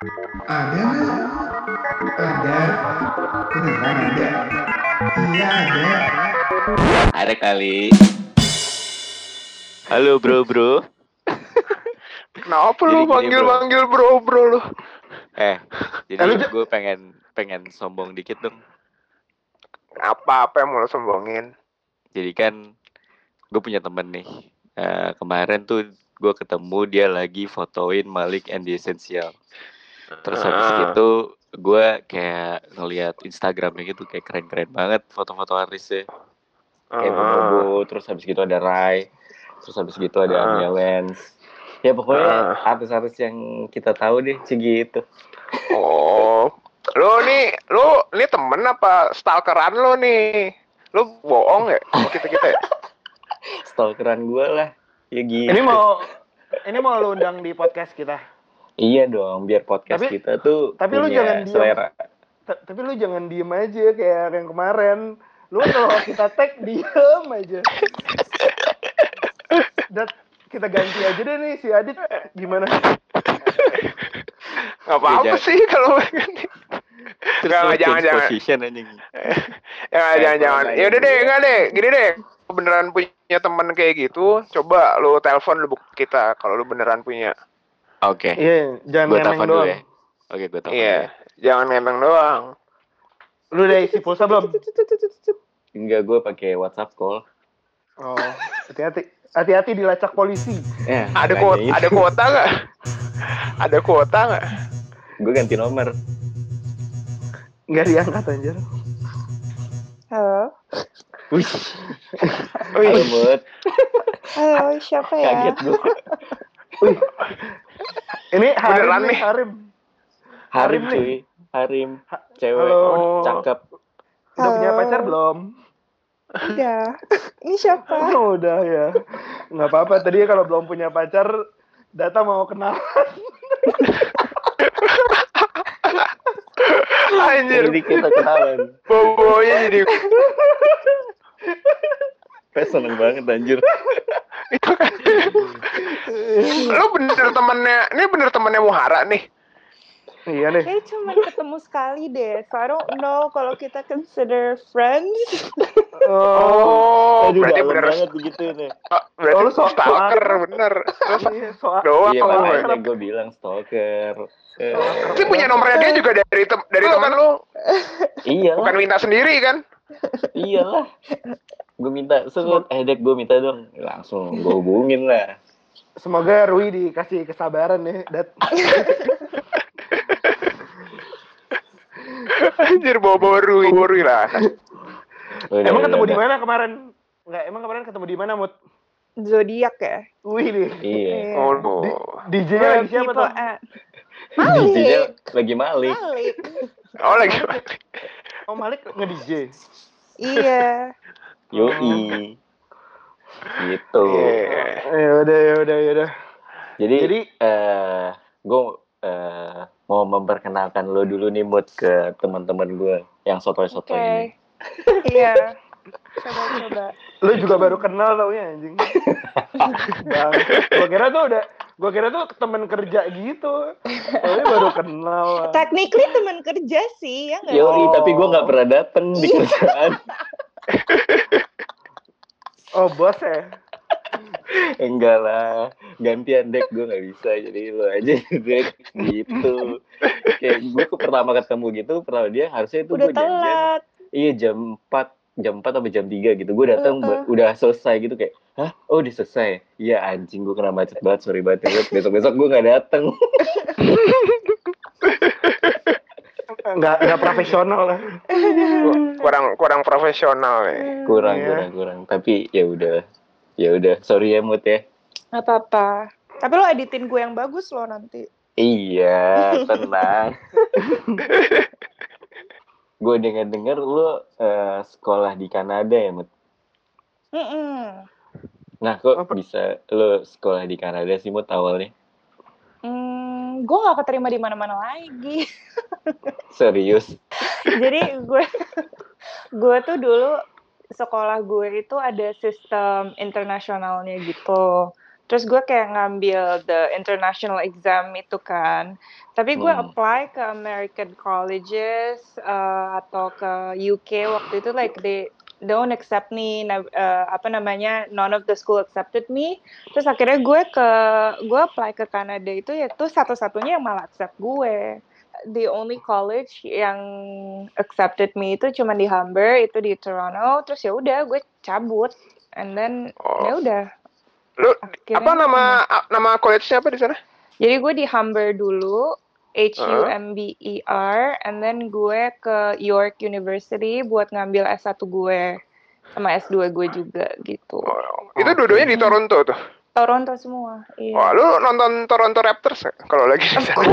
Ada nggak? Ada. Beneran ada? Iya ada. Ada kali. Halo bro bro. Kenapa lu manggil-manggil bro bro lu? Eh, jadi lu- gue pengen pengen sombong dikit dong. Apa-apa yang mau lu sombongin? Jadi kan gue punya temen nih. Eh, kemarin tuh gue ketemu dia lagi fotoin Malik and the Essential. Terus habis itu gue kayak ngeliat Instagramnya gitu kayak keren-keren banget foto-foto artisnya. Kayak. Bonobo, terus habis gitu ada Rai, terus habis gitu ada Ah. Anya Lens. Ya pokoknya Ah. artis-artis yang kita tahu deh, segitu. Oh, lu nih, lu ini temen apa stalkeran lu nih? Lu bohong ya kita kita? Stalkeran gue lah. Ya gitu. Ini mau ini mau lu undang di podcast kita. Iya dong, biar podcast Tapi- kita tuh tapi lu punya jangan diam. selera. Ta- Tapi lu jangan diem aja kayak yang kemarin. Lu kalau kita tag diem aja. Dan kita ganti aja deh nih si Adit gimana? Gak apa-apa sih kalau ganti. Terus Nggak, lu nggak, jangan, jangan. position anjing. Ya jangan jangan. Ya udah deh, enggak deh. Gini deh. Lu beneran punya temen kayak gitu, coba lu telepon lu buka kita kalau lu beneran punya. Oke, Iya, jangan telepon dulu doang. ya. Oke, gue telepon. Iya, ya. jangan ngemeng doang. Lu udah isi pulsa belum? Enggak, gue pakai WhatsApp call. Oh, hati-hati. Hati-hati dilacak polisi. Ya, Ada kuota, ada kuota nggak? Ada kuota nggak? Gue ganti nomor. Nggak diangkat anjir. Halo. Wih, Wih, halo Mut. Halo, siapa ya? Kaget gue. Ini Harim Beneran nih. Harim. Harim Harim cuy. Harim. Ha- Cewek. Halo. Cakep. Udah punya Halo. pacar belum? Udah. Ini siapa? Oh, udah ya. Nggak apa-apa. Tadi kalau belum punya pacar, Data mau kenal. anjir. Jadi kita kenalan. Bobonya jadi Gue seneng banget anjir. itu kan. Lu bener temennya, ini bener temennya Muhara nih. iya nih. Kayaknya cuma ketemu sekali deh. So I don't know kalau kita consider friends. Oh, Aduh, berarti bener. banget begitu nih. Oh, berarti Oh, lu stalker bener. Terus Iya, soal doang Iya, lu. makanya gue bilang stalker. Tapi punya nomornya dia juga dari tem dari teman lu, iya bukan lah, minta sendiri kan? iya lah. Gue minta, sebut, eh Dek, gue minta dong. Langsung gue hubungin lah. Semoga Rui dikasih kesabaran nih, Dat. Anjir bawa-bawa Rui, bawa Rui lah. Udah, emang udah, ketemu di mana kemarin? Enggak, emang kemarin ketemu di mana, Mut? Zodiak ya. Wih nih. Iya. Oh, Di, no. Where lagi siapa tuh? Malik. lagi malik. Malik. Oh lagi. Oh, Malik nge-DJ. Iya. Yoi. Gitu. Iya. Ya udah, ya udah, ya udah. Jadi, Jadi- eh gue eh, mau memperkenalkan lo dulu nih Mut ke teman-teman gue yang sotoy-sotoy Oke. ini. Iya. Coba coba. Lu juga baru kenal tau ya, anjing. Bang, gua kira tuh udah gua kira tuh temen kerja gitu. Tapi baru kenal. Technically teman kerja sih, ya nggak? Yoi, Oh. tapi gue nggak pernah dateng di Iya. kerjaan. Oh, bos ya. Enggak lah, gantian dek gue nggak bisa jadi lo aja dek gitu. Kayak gue ke pertama ketemu gitu, pertama dia harusnya itu Udah gue janjian. Iya jam 4 jam 4 atau jam 3 gitu. Gue datang Heeh. ba- udah selesai gitu kayak, "Hah? Oh, udah selesai." Iya anjing gue kena macet banget, sorry banget. ya. Besok-besok gue gak datang. Enggak enggak profesional lah. Kurang kurang profesional nih. kurang, Iya. kurang, kurang. Tapi ya udah. Ya udah, sorry ya Mut ya. Nggak apa-apa. Tapi lo editin gue yang bagus lo nanti. Iya, tenang. gue denger-denger lu eh, sekolah di Kanada ya, Mut. Mm-mm. Nah, kok Apa? bisa lu sekolah di Kanada sih, Mut, awalnya? Hmm, gue gak keterima di mana-mana lagi. Serius? Jadi gue gue tuh dulu sekolah gue itu ada sistem internasionalnya gitu. Terus gue kayak ngambil the international exam itu kan. Tapi gue Hmm. apply ke American colleges eh, atau ke UK waktu itu like they don't accept me. Eh, apa namanya? None of the school accepted me. Terus akhirnya gue ke gue apply ke Kanada itu ya tuh satu-satunya yang malah accept gue. The only college yang accepted me itu cuma di Humber itu di Toronto. Terus ya udah gue cabut. And then Oh. ya udah Lu akhirnya apa nama nama college-nya apa di sana? jadi gue di Humber dulu, H U M B E R, and then gue ke York University buat ngambil S1 gue sama S2 gue juga gitu. Oh, itu dua-duanya di Toronto tuh. Toronto semua. Iya. Wah, lu nonton Toronto Raptors ya? Kalau lagi di sana. course.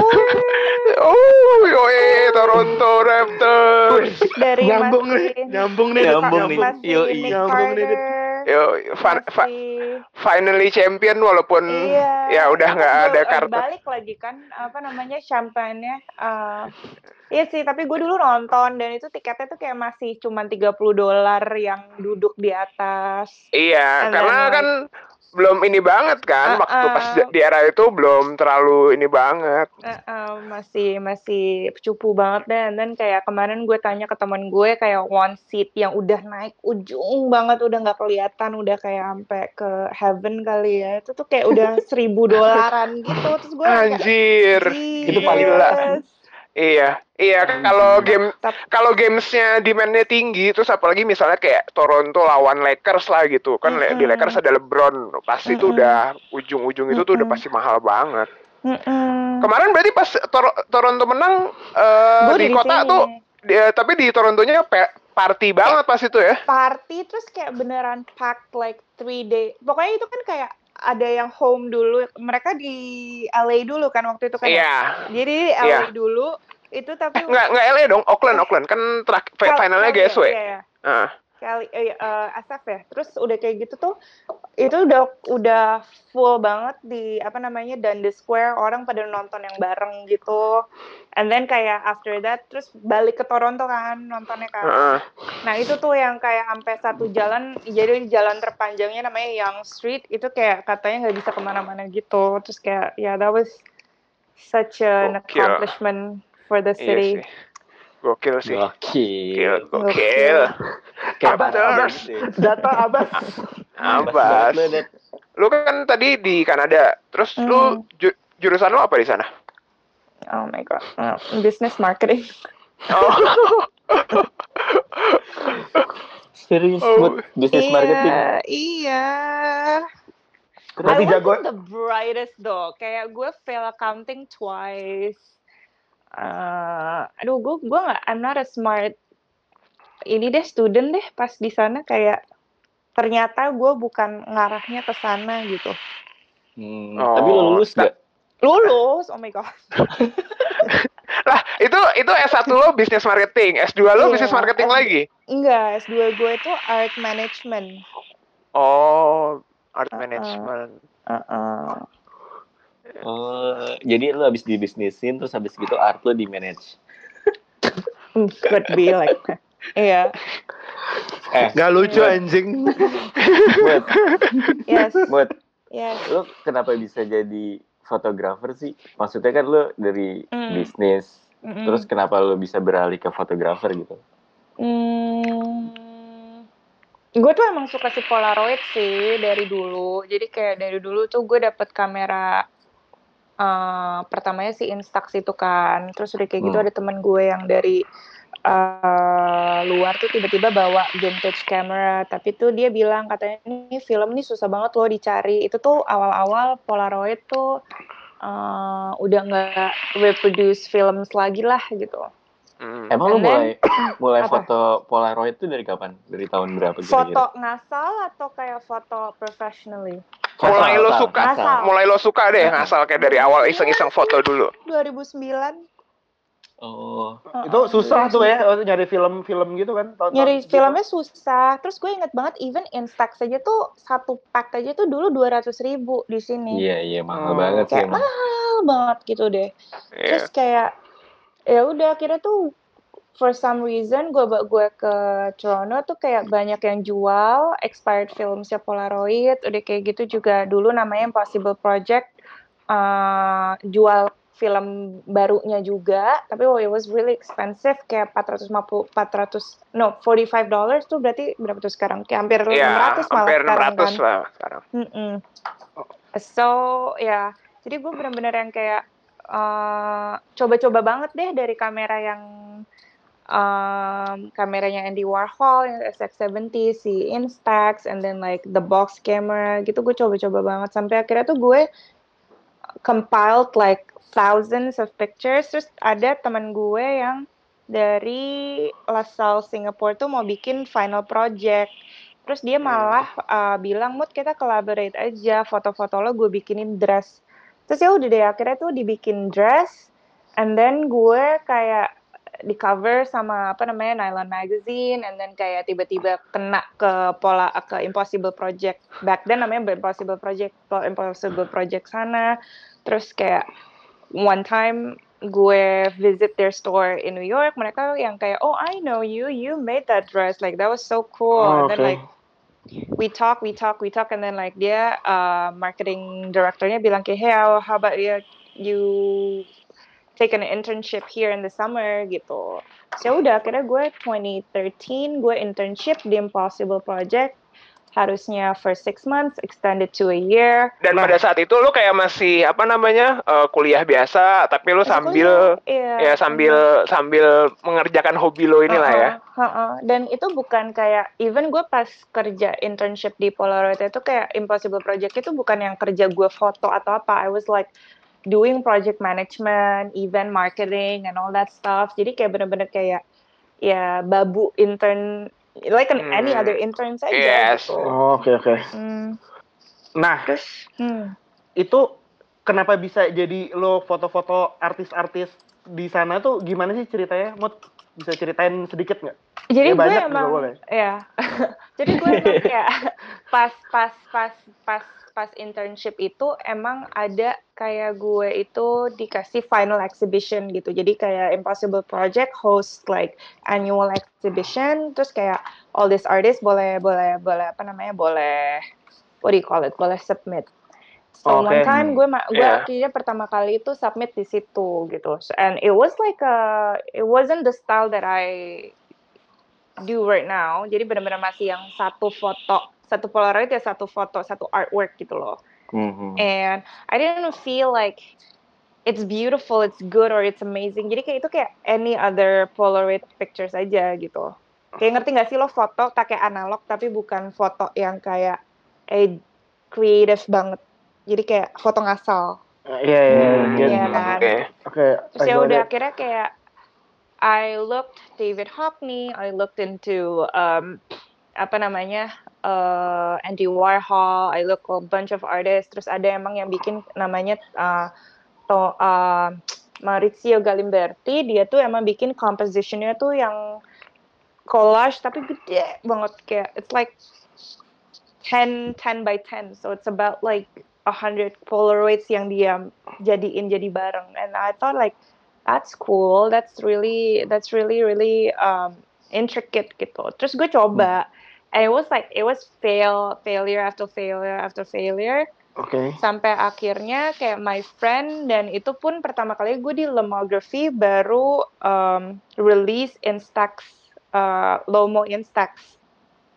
Oh, yoi, Toronto Raptors. Dari Nyambung masih nih, nyambung nih. Nyambung nih. Yoi. Nick Nyambung nih. Yo, fa- finally champion walaupun Iya. ya udah nggak ada eh, kartu. Balik lagi kan apa namanya champagne-nya. eh, iya sih, tapi gue dulu nonton dan itu tiketnya tuh kayak masih cuma 30 dolar yang duduk di atas. Iya, And karena then, like- kan belum ini banget kan Uh-uh. waktu pas di era itu belum terlalu ini banget. Eh, eh, masih masih cupu banget deh. Dan kayak kemarin gue tanya ke teman gue kayak one seat yang udah naik ujung banget, udah nggak kelihatan, udah kayak sampai ke heaven kali ya. Itu tuh kayak udah seribu dolaran gitu. Terus gue kayak, Anjir. Itu paling. Iya, iya Anjir. kalau game kalau gamesnya demandnya tinggi terus apalagi misalnya kayak Toronto lawan Lakers lah gitu kan le- di. Lakers ada LeBron pasti itu Mm-mm. udah ujung-ujung itu tuh udah pasti mahal banget. Mm-mm. Kemarin berarti pas Tor- Toronto menang eh, Gue di kota sini. tuh di- tapi di Torontonya party banget pas itu ya. party terus kayak beneran packed like three day pokoknya itu kan kayak ada yang home dulu mereka di LA dulu kan waktu itu kan ya? Iya. jadi di LA Iya. dulu itu tapi Eh, nggak nggak LA dong, Auckland Auckland kan terakhir finalnya GSW. iya, iya. Ah. Kali eh, eh, SF ya terus udah kayak gitu tuh itu udah udah full banget di apa namanya Dundas Square orang pada nonton yang bareng gitu and then kayak after that terus balik ke Toronto kan nontonnya kan. Nah itu tuh yang kayak sampai satu jalan, jadi jalan terpanjangnya namanya Young Street itu kayak katanya nggak bisa ke mana-mana gitu. Terus kayak ya that was such an accomplishment for the Iya city. sih. Gokil sih. Gokil. Gokil. Gokil. Abas, Abas. Data abas. Abas lu. Lu kan tadi di Kanada, terus lu Hmm. ju- jurusan lu apa di sana? Oh my god, Oh, business marketing. Oh. Serius Oh. buat bisnis marketing. Iya, iya. Berarti I jago- wasn't the brightest though. Kayak gue fail accounting twice. Eh, aduh, gue gue nggak, I'm not a smart. Ini deh student deh pas di sana kayak ternyata gue bukan ngarahnya ke sana gitu. Hmm, Oh, Tapi lu lulus tak- gak? Lulus, oh my god. lah, itu itu S1 lo bisnis marketing, S2 lo Iya, bisnis marketing S- lagi. Enggak, S2 gue itu art management. Oh, art Uh-uh. management. Uh-uh. Oh, jadi lu habis dibisnisin terus habis gitu art lu di manage. Could be like. Iya, Eh, Gak lucu Buat- anjing. buat, yes, buat yes. lu kenapa bisa jadi fotografer sih? Maksudnya kan lu dari Hmm. bisnis, Mm-mm. terus kenapa lu bisa beralih ke fotografer gitu? Hmm, gue tuh emang suka si Polaroid sih dari dulu. Jadi kayak dari dulu tuh gue dapet kamera eh pertamanya si Instax itu kan. Terus udah kayak gitu Hmm. ada temen gue yang dari eh luar tuh tiba-tiba bawa vintage camera. Tapi tuh dia bilang katanya ini film nih susah banget loh dicari. Itu tuh awal-awal Polaroid tuh eh udah nggak reproduce films lagi lah gitu. Hmm. Emang lu And then- mulai mulai Apa? foto Polaroid itu dari kapan? Dari tahun berapa Foto kira-kira? ngasal atau kayak foto professionally? Mulai lo Ngasal, suka, ngasal. mulai lo suka deh ngasal kayak dari awal iseng-iseng foto dulu. 2009 Oh, Itu susah tuh ya nyari film-film gitu kan. tahun-tahun nyari segitu. filmnya susah terus gue inget banget even Instax aja tuh satu pack aja tuh dulu 200 ribu di sini iya iya mahal Oh, banget sih kayak mahal banget gitu deh Iya. terus kayak ya udah akhirnya tuh for some reason gue gue ke Toronto tuh kayak banyak yang jual expired filmsnya Polaroid udah kayak gitu juga dulu namanya Impossible Project uh, jual film barunya juga tapi oh, it was really expensive kayak 450 400 no 45 dollars tuh berarti berapa tuh sekarang kayak hampir Ya, 600 malah hampir sekarang 600 kan lah sekarang. Mm-mm. So ya, jadi gue benar-benar yang kayak eh, coba-coba banget deh dari kamera yang um, kameranya Andy Warhol, yang SX70, si Instax, and then like the box camera gitu gue coba-coba banget sampai akhirnya tuh gue compiled like thousands of pictures. Terus ada teman gue yang dari LaSalle Singapore tuh mau bikin final project. Terus dia malah uh, bilang, Mut kita collaborate aja, foto-foto lo gue bikinin dress. Terus ya udah deh, akhirnya tuh dibikin dress, and then gue kayak di cover sama apa namanya Nylon Magazine, and then kayak tiba-tiba kena ke pola ke Impossible Project. Back then namanya Impossible Project, Impossible Project sana. Terus kayak one time gue visit their store in New York, mereka yang kayak, oh I know you, you made that dress, like that was so cool. Oh, and then okay. like we talk, we talk, we talk, and then like dia uh, marketing directornya bilang kayak, hey, how, about you, you take an internship here in the summer gitu. So udah akhirnya gue 2013 gue internship di Impossible Project harusnya for six months extended to a year. Dan pada saat itu lu kayak masih apa namanya eh, kuliah biasa, tapi lu sambil kuliah, iya. ya sambil sambil mengerjakan hobi lo inilah ya. Heeh, heeh. Dan itu bukan kayak even gue pas kerja internship di Polaroid itu kayak Impossible Project itu bukan yang kerja gue foto atau apa. I was like doing project management, event marketing and all that stuff. Jadi kayak bener-bener kayak ya babu intern like an any Hmm. other intern saja Yes. gitu. Oh, Oke oke. Hmm, Nah terus hmm. itu kenapa bisa jadi lo foto-foto artis-artis di sana tuh gimana sih ceritanya? Mut bisa ceritain sedikit nggak? Jadi Ya, gue banyak juga emang boleh. ya. Jadi gue emang kayak pas pas pas pas pas internship itu emang ada kayak gue itu dikasih final exhibition gitu. Jadi kayak Impossible Project host like annual exhibition terus kayak all these artists boleh boleh boleh apa namanya? boleh what do you call it? boleh submit. So Oke. one time gue ma- gue Yeah. akhirnya pertama kali itu submit di situ gitu. So, and it was like a it wasn't the style that I do right now. Jadi benar-benar masih yang satu foto, satu Polaroid ya satu foto, satu artwork gitu loh. Mhm. And I didn't feel like it's beautiful, it's good or it's amazing. Jadi kayak itu kayak any other Polaroid pictures aja gitu. Kayak ngerti gak sih lo foto pakai analog tapi bukan foto yang kayak eh creative banget. Jadi kayak foto ngasal. Iya iya iya. Hmm, iya. Iya kan. Oke. Terus I ya udah akhirnya kayak I looked David Hockney, I looked into um, apa namanya uh, Andy Warhol, I look a bunch of artists. Terus ada emang yang bikin namanya uh, to, uh, Maurizio Galimberti. Dia tuh emang bikin compositionnya tuh yang collage tapi gede banget. Kayak it's like 10 10 by 10 so it's about like a hundred Polaroids yang dia jadiin jadi bareng. And I thought like that's cool. That's really that's really really um, intricate gitu. Terus gue coba and it was like it was fail failure after failure after failure Oke. sampai akhirnya kayak my friend dan itu pun pertama kali gue di Lomography baru um, release Instax uh, Lomo Instax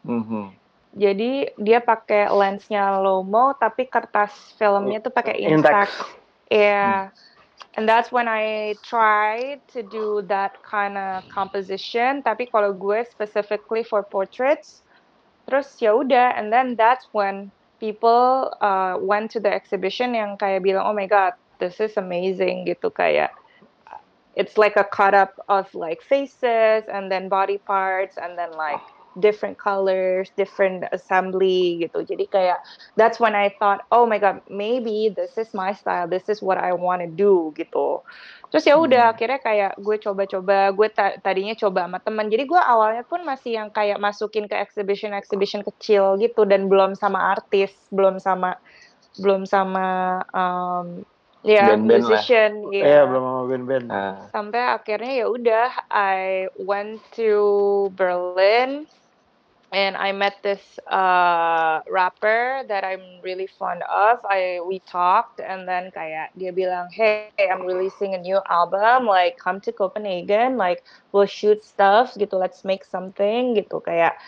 Mhm. jadi dia pakai lensnya Lomo tapi kertas filmnya tuh pakai Instax. Intax. Yeah. And that's when I tried to do that kind of composition. Tapi kalau gue specifically for portraits, terus ya udah. And then that's when people uh, went to the exhibition yang kayak bilang, oh my god, this is amazing gitu kayak. It's like a cut up of like faces and then body parts and then like different colors, different assembly gitu. Jadi kayak that's when I thought, oh my god, maybe this is my style, this is what I want to do gitu. Terus ya udah akhirnya kayak gue coba-coba, gue ta- tadinya coba sama teman. Jadi gue awalnya pun masih yang kayak masukin ke exhibition-exhibition kecil gitu dan belum sama artis, belum sama belum sama um, ya Band-band lah. musician Iya, ya belum sama band-band. Nah, sampai akhirnya ya udah I went to Berlin and I met this uh, rapper that I'm really fond of. I we talked and then kayak dia bilang, "Hey, I'm releasing a new album. Like come to Copenhagen. Like we'll shoot stuff gitu. Let's make something gitu kayak."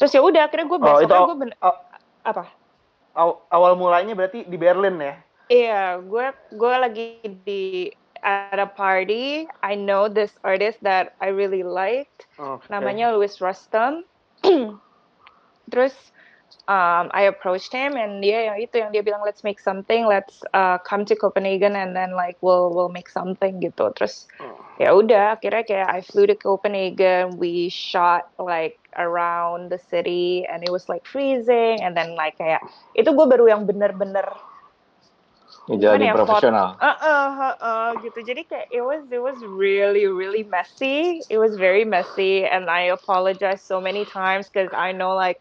Terus ya udah akhirnya gue Oh, itu besoknya aw- gue ben- aw- apa? aw- awal mulanya berarti di Berlin ya? Iya, gue gue lagi di at a party. I know this artist that I really liked. Oke. namanya Louis Rustam. Terus um, I approached him and dia yang itu yang dia bilang let's make something, let's uh, come to Copenhagen and then like we'll we'll make something gitu. Terus ya udah akhirnya kayak I flew to Copenhagen, we shot like around the city and it was like freezing and then like kayak itu gue baru yang bener-bener jadi ya, profesional. uh uh uh gitu. Jadi kayak it was it was really really messy. It was very messy and I apologize so many times because I know like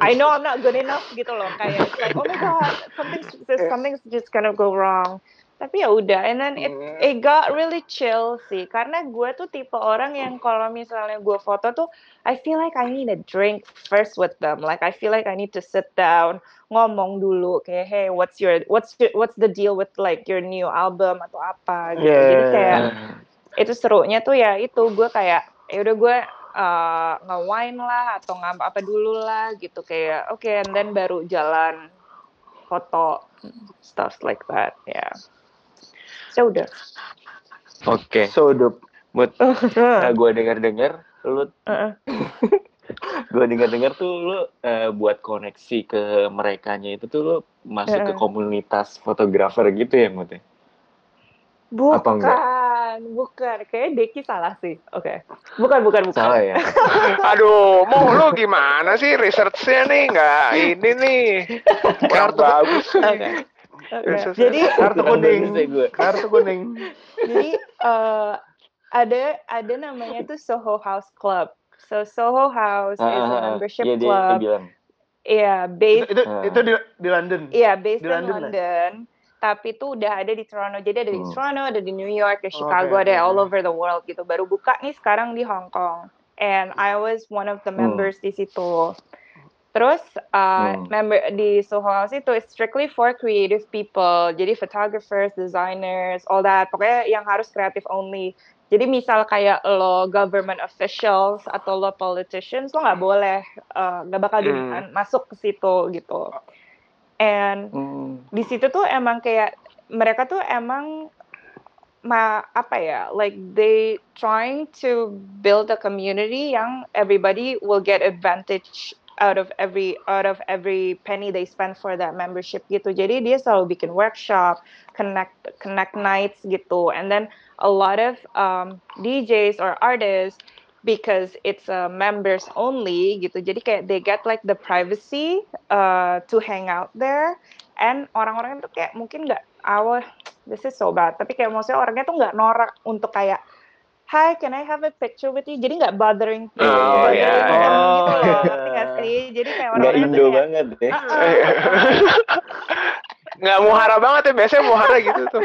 I know I'm not good enough gitu loh. Kayak like oh my god something's something's just gonna go wrong tapi ya udah and then it it got really chill sih. Karena gue tuh tipe orang yang kalau misalnya gue foto tuh I feel like I need a drink first with them. Like I feel like I need to sit down ngomong dulu kayak hey what's your what's your, what's the deal with like your new album atau apa? gitu. Yeah, jadi yeah, kayak itu serunya tuh ya itu. Gue kayak ya udah gue uh, nge-wine lah atau ngapa apa dulu lah gitu. Kayak oke and then baru jalan foto stuff like that ya ya udah Oke, So dope. buat uh, gue dengar-dengar lu Heeh. gue dengar-dengar tuh lu eh, buat koneksi ke merekanya itu tuh lu masuk ke Heeh. komunitas fotografer gitu ya Mut? ya? Apa bukan enggak? bukan kayak Deki salah sih oke bukan bukan bukan Salah ya? Aduh, mau lu gimana sih researchnya nih? Nggak ini nih. Kurang Kartu- bagus nih. Oke. Research- jadi Kartu kuning. Kartu kuning. jadi eh, ada ada namanya tuh Soho House Club so Soho House is Ah, a ah, ah. membership Iya, dia club. Iya, Itu, based itu, Ah. itu di, di London. Iya, based Di in London London. lah? Tapi itu udah ada di Toronto. Jadi ada di Hmm. Toronto, ada di New York, di Oke, Chicago, ada oke, all over the world gitu. Baru buka nih sekarang di Hong Kong. And I was one of the Hmm. members di situ. Terus uh, Hmm. member di Soho House itu it's strictly for creative people. Jadi photographers, designers, all that. Pokoknya yang harus creative only. Jadi misal kayak lo government officials atau lo politicians lo nggak boleh uh, nggak bakal di- Hmm. masuk ke situ gitu. And Hmm. di situ tuh emang kayak mereka tuh emang ma apa ya like they trying to build a community yang everybody will get advantage out of every out of every penny they spend for that membership gitu. Jadi dia selalu bikin workshop connect connect nights gitu. And then a lot of um, DJs or artists because it's uh, members only gitu. Jadi kayak they get like the privacy uh, to hang out there. And orang-orang itu kayak mungkin nggak awal this is so bad. Tapi kayak maksudnya orangnya tuh nggak norak untuk kayak Hi, can I have a picture with you? Jadi nggak bothering, Oh, bothering iya, them iya. gitu loh, Oh. ngerti sih? Jadi kayak orang-orang Indo kayak, banget ya. "Ah, ah, ah." Nggak muhara banget ya, biasanya muhara gitu tuh.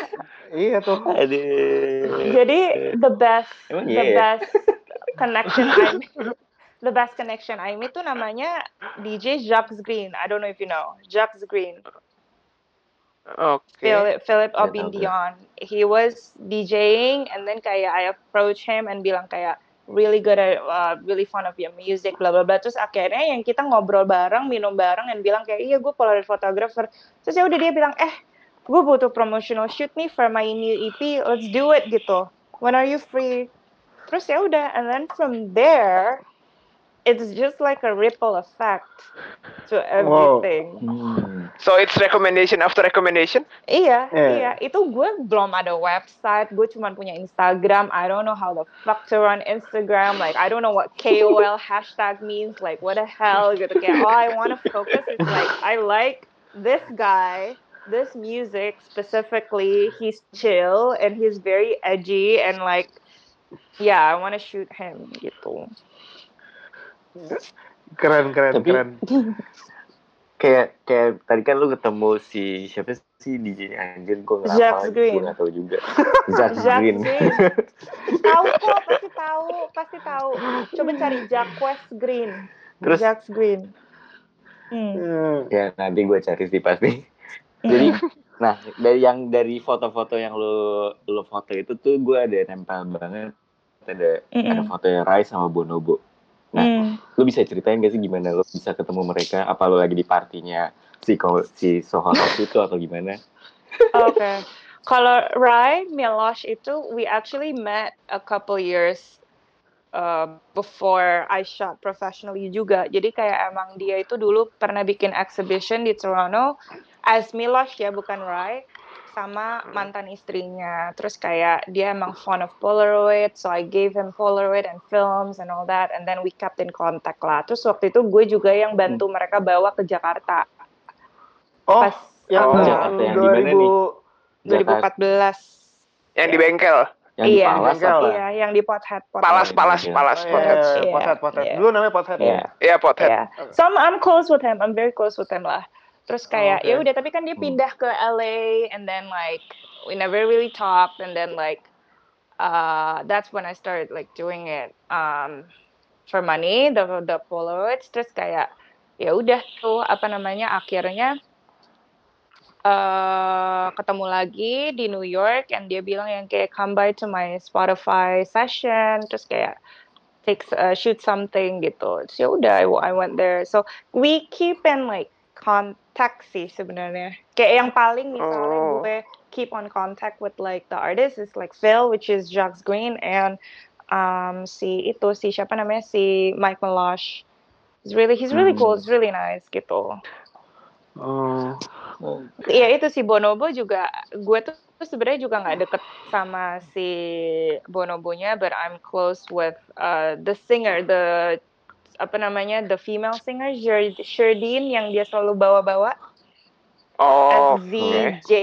Iya tuh. Aduh. Jadi the best, Emang the iya ya? best connection I the best connection I meet tuh namanya DJ Jacques Green. I don't know if you know Jacques Green. Oke. Philip Philip tahu, Obindion. He was DJing and then kayak I approach him and bilang kayak really good at uh, really fond of your music bla bla bla. Terus akhirnya yang kita ngobrol bareng minum bareng dan bilang kayak iya gue polaroid photographer. Terus ya udah dia bilang eh gue butuh promotional shoot nih for my new EP let's do it gitu. When are you free? Terus ya udah and then from there it's just like a ripple effect to Wow. everything Hmm. So it's recommendation after recommendation? Iya, Iya. iya. Itu gue belum ada website, gue cuma punya Instagram. I don't know how the fuck to run Instagram. Like, I don't know what KOL hashtag means. Like, what the hell? Gitu kayak, all I want to focus is like, I like this guy, this music specifically. He's chill and he's very edgy and like, yeah, I want to shoot him gitu. Keren, keren, Tapi- keren. Kayak kayak tadi kan lu ketemu si siapa sih DJ-nya anjir gue nggak apa Green. gue nggak tahu juga Jacques Green Green. tahu kok, pasti tahu, pasti tahu. Coba cari Jacques Green. Terus? Jacques Green. Hmm. Hmm. ya nanti gue cari sih pasti jadi nah dari yang dari foto-foto yang lo lo foto itu tuh gue ada nempel banget ada ada Mm-mm. fotonya Rai sama Bonobo nah Hmm. lo bisa ceritain gak sih gimana lo bisa ketemu mereka apa lo lagi di partinya si si Sohonos itu atau gimana Oke. Kalau Rai Milosh itu, we actually met a couple years uh, before I shot professionally juga. Jadi kayak emang dia itu dulu pernah bikin exhibition di Toronto as Milosh ya, bukan Rai, sama mantan istrinya. Terus kayak dia emang fond of Polaroid, so I gave him Polaroid and films and all that, and then we kept in contact lah. Terus waktu itu gue juga yang bantu mereka bawa ke Jakarta Oh, pas yang Oh, Jakarta yang di mana nih? 2014. Jakarta Yang di bengkel. yang di Iya, Palas bengkel. apa? Iya, yang di Pothead. Pothead. Palas, palas, Iya. palas, Oh, pothead. iya, Iya, pothead, pothead. iya. Dulu namanya pothead. Iya. Iya, pothead. Iya. So I'm, I'm close with him. I'm very close with him lah. Terus kayak Oh, oke. ya udah tapi kan dia Hmm. pindah ke LA and then like we never really talked and then like uh that's when I started like doing it um for money the the Polaroids terus kayak ya udah tuh apa namanya akhirnya eh ketemu lagi di New York and dia bilang yang kayak come by to my Spotify session terus kayak take uh, shoot something gitu terus ya udah I, I went there so we keep in like contact sih sebenarnya kayak yang paling misalnya Oh. gue keep on contact with like the artist is like Phil which is Jacques Green and um si itu si siapa namanya si Mike Melosh He's really he's really cool, Hmm. he's really nice gitu. Oh. Iya itu si Bonobo juga gue tuh tuh sebenarnya juga nggak deket sama si Bonobonya, but I'm close with uh, the singer, the apa namanya, the female singer Sher- Sherdine yang dia selalu bawa-bawa. Oh, S Z. J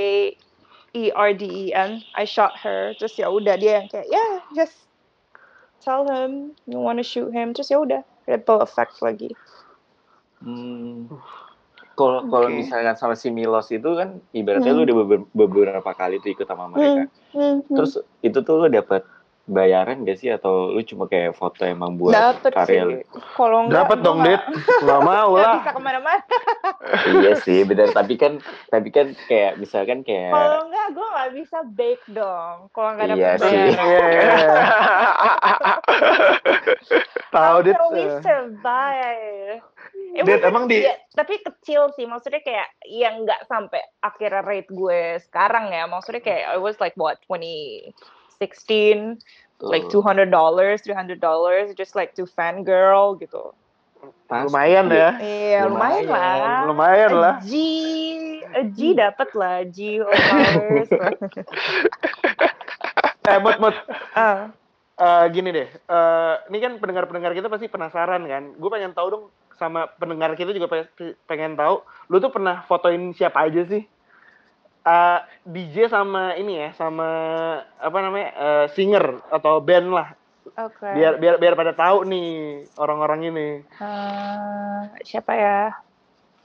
E R D E N. I shot her. Terus ya udah dia yang kayak yeah, just tell him you wanna shoot him. Terus ya udah ripple effect lagi. Hmm. Kalau kalau Oke. misalkan sama si Milos itu kan ibaratnya Hmm. lu udah beber- beberapa kali tuh ikut sama mereka. Hmm, hmm. Terus itu tuh lu dapat bayaran gak sih atau lu cuma kayak foto emang buat Dapet karya sih. lu? Kalau enggak Dapat dong, Dit. Gak mau lah. bisa ke mana-mana. iya sih, benar. Tapi kan tapi kan kayak misalkan kayak Kalau enggak, gue nggak bisa bake dong. Kalau nggak dapet Iya sih. bayaran. Iya, iya, iya. Tahu, Dit. we eh. survive? It Dit, emang di- ya, tapi kecil sih, maksudnya kayak yang nggak sampai akhirnya rate gue sekarang ya. Maksudnya kayak it was like what 2016, like tuh, two hundred dollars, three hundred dollars, just like to fangirl gitu. pas- Lumayan ya. Iya, lumayan, Lumayan. lah. Lumayan lah. G, a G dapat lah, G followers. Eh, Mut, Mut. ah. Eh, gini deh, eh, ini kan pendengar-pendengar kita pasti penasaran kan. Gue pengen tahu dong sama pendengar kita juga pe- pengen tahu. Lu tuh pernah fotoin siapa aja sih? Eh, DJ sama ini ya, sama apa namanya eh, singer atau band lah. Oke. Biar biar biar pada tahu nih orang-orang ini. Eh, siapa ya?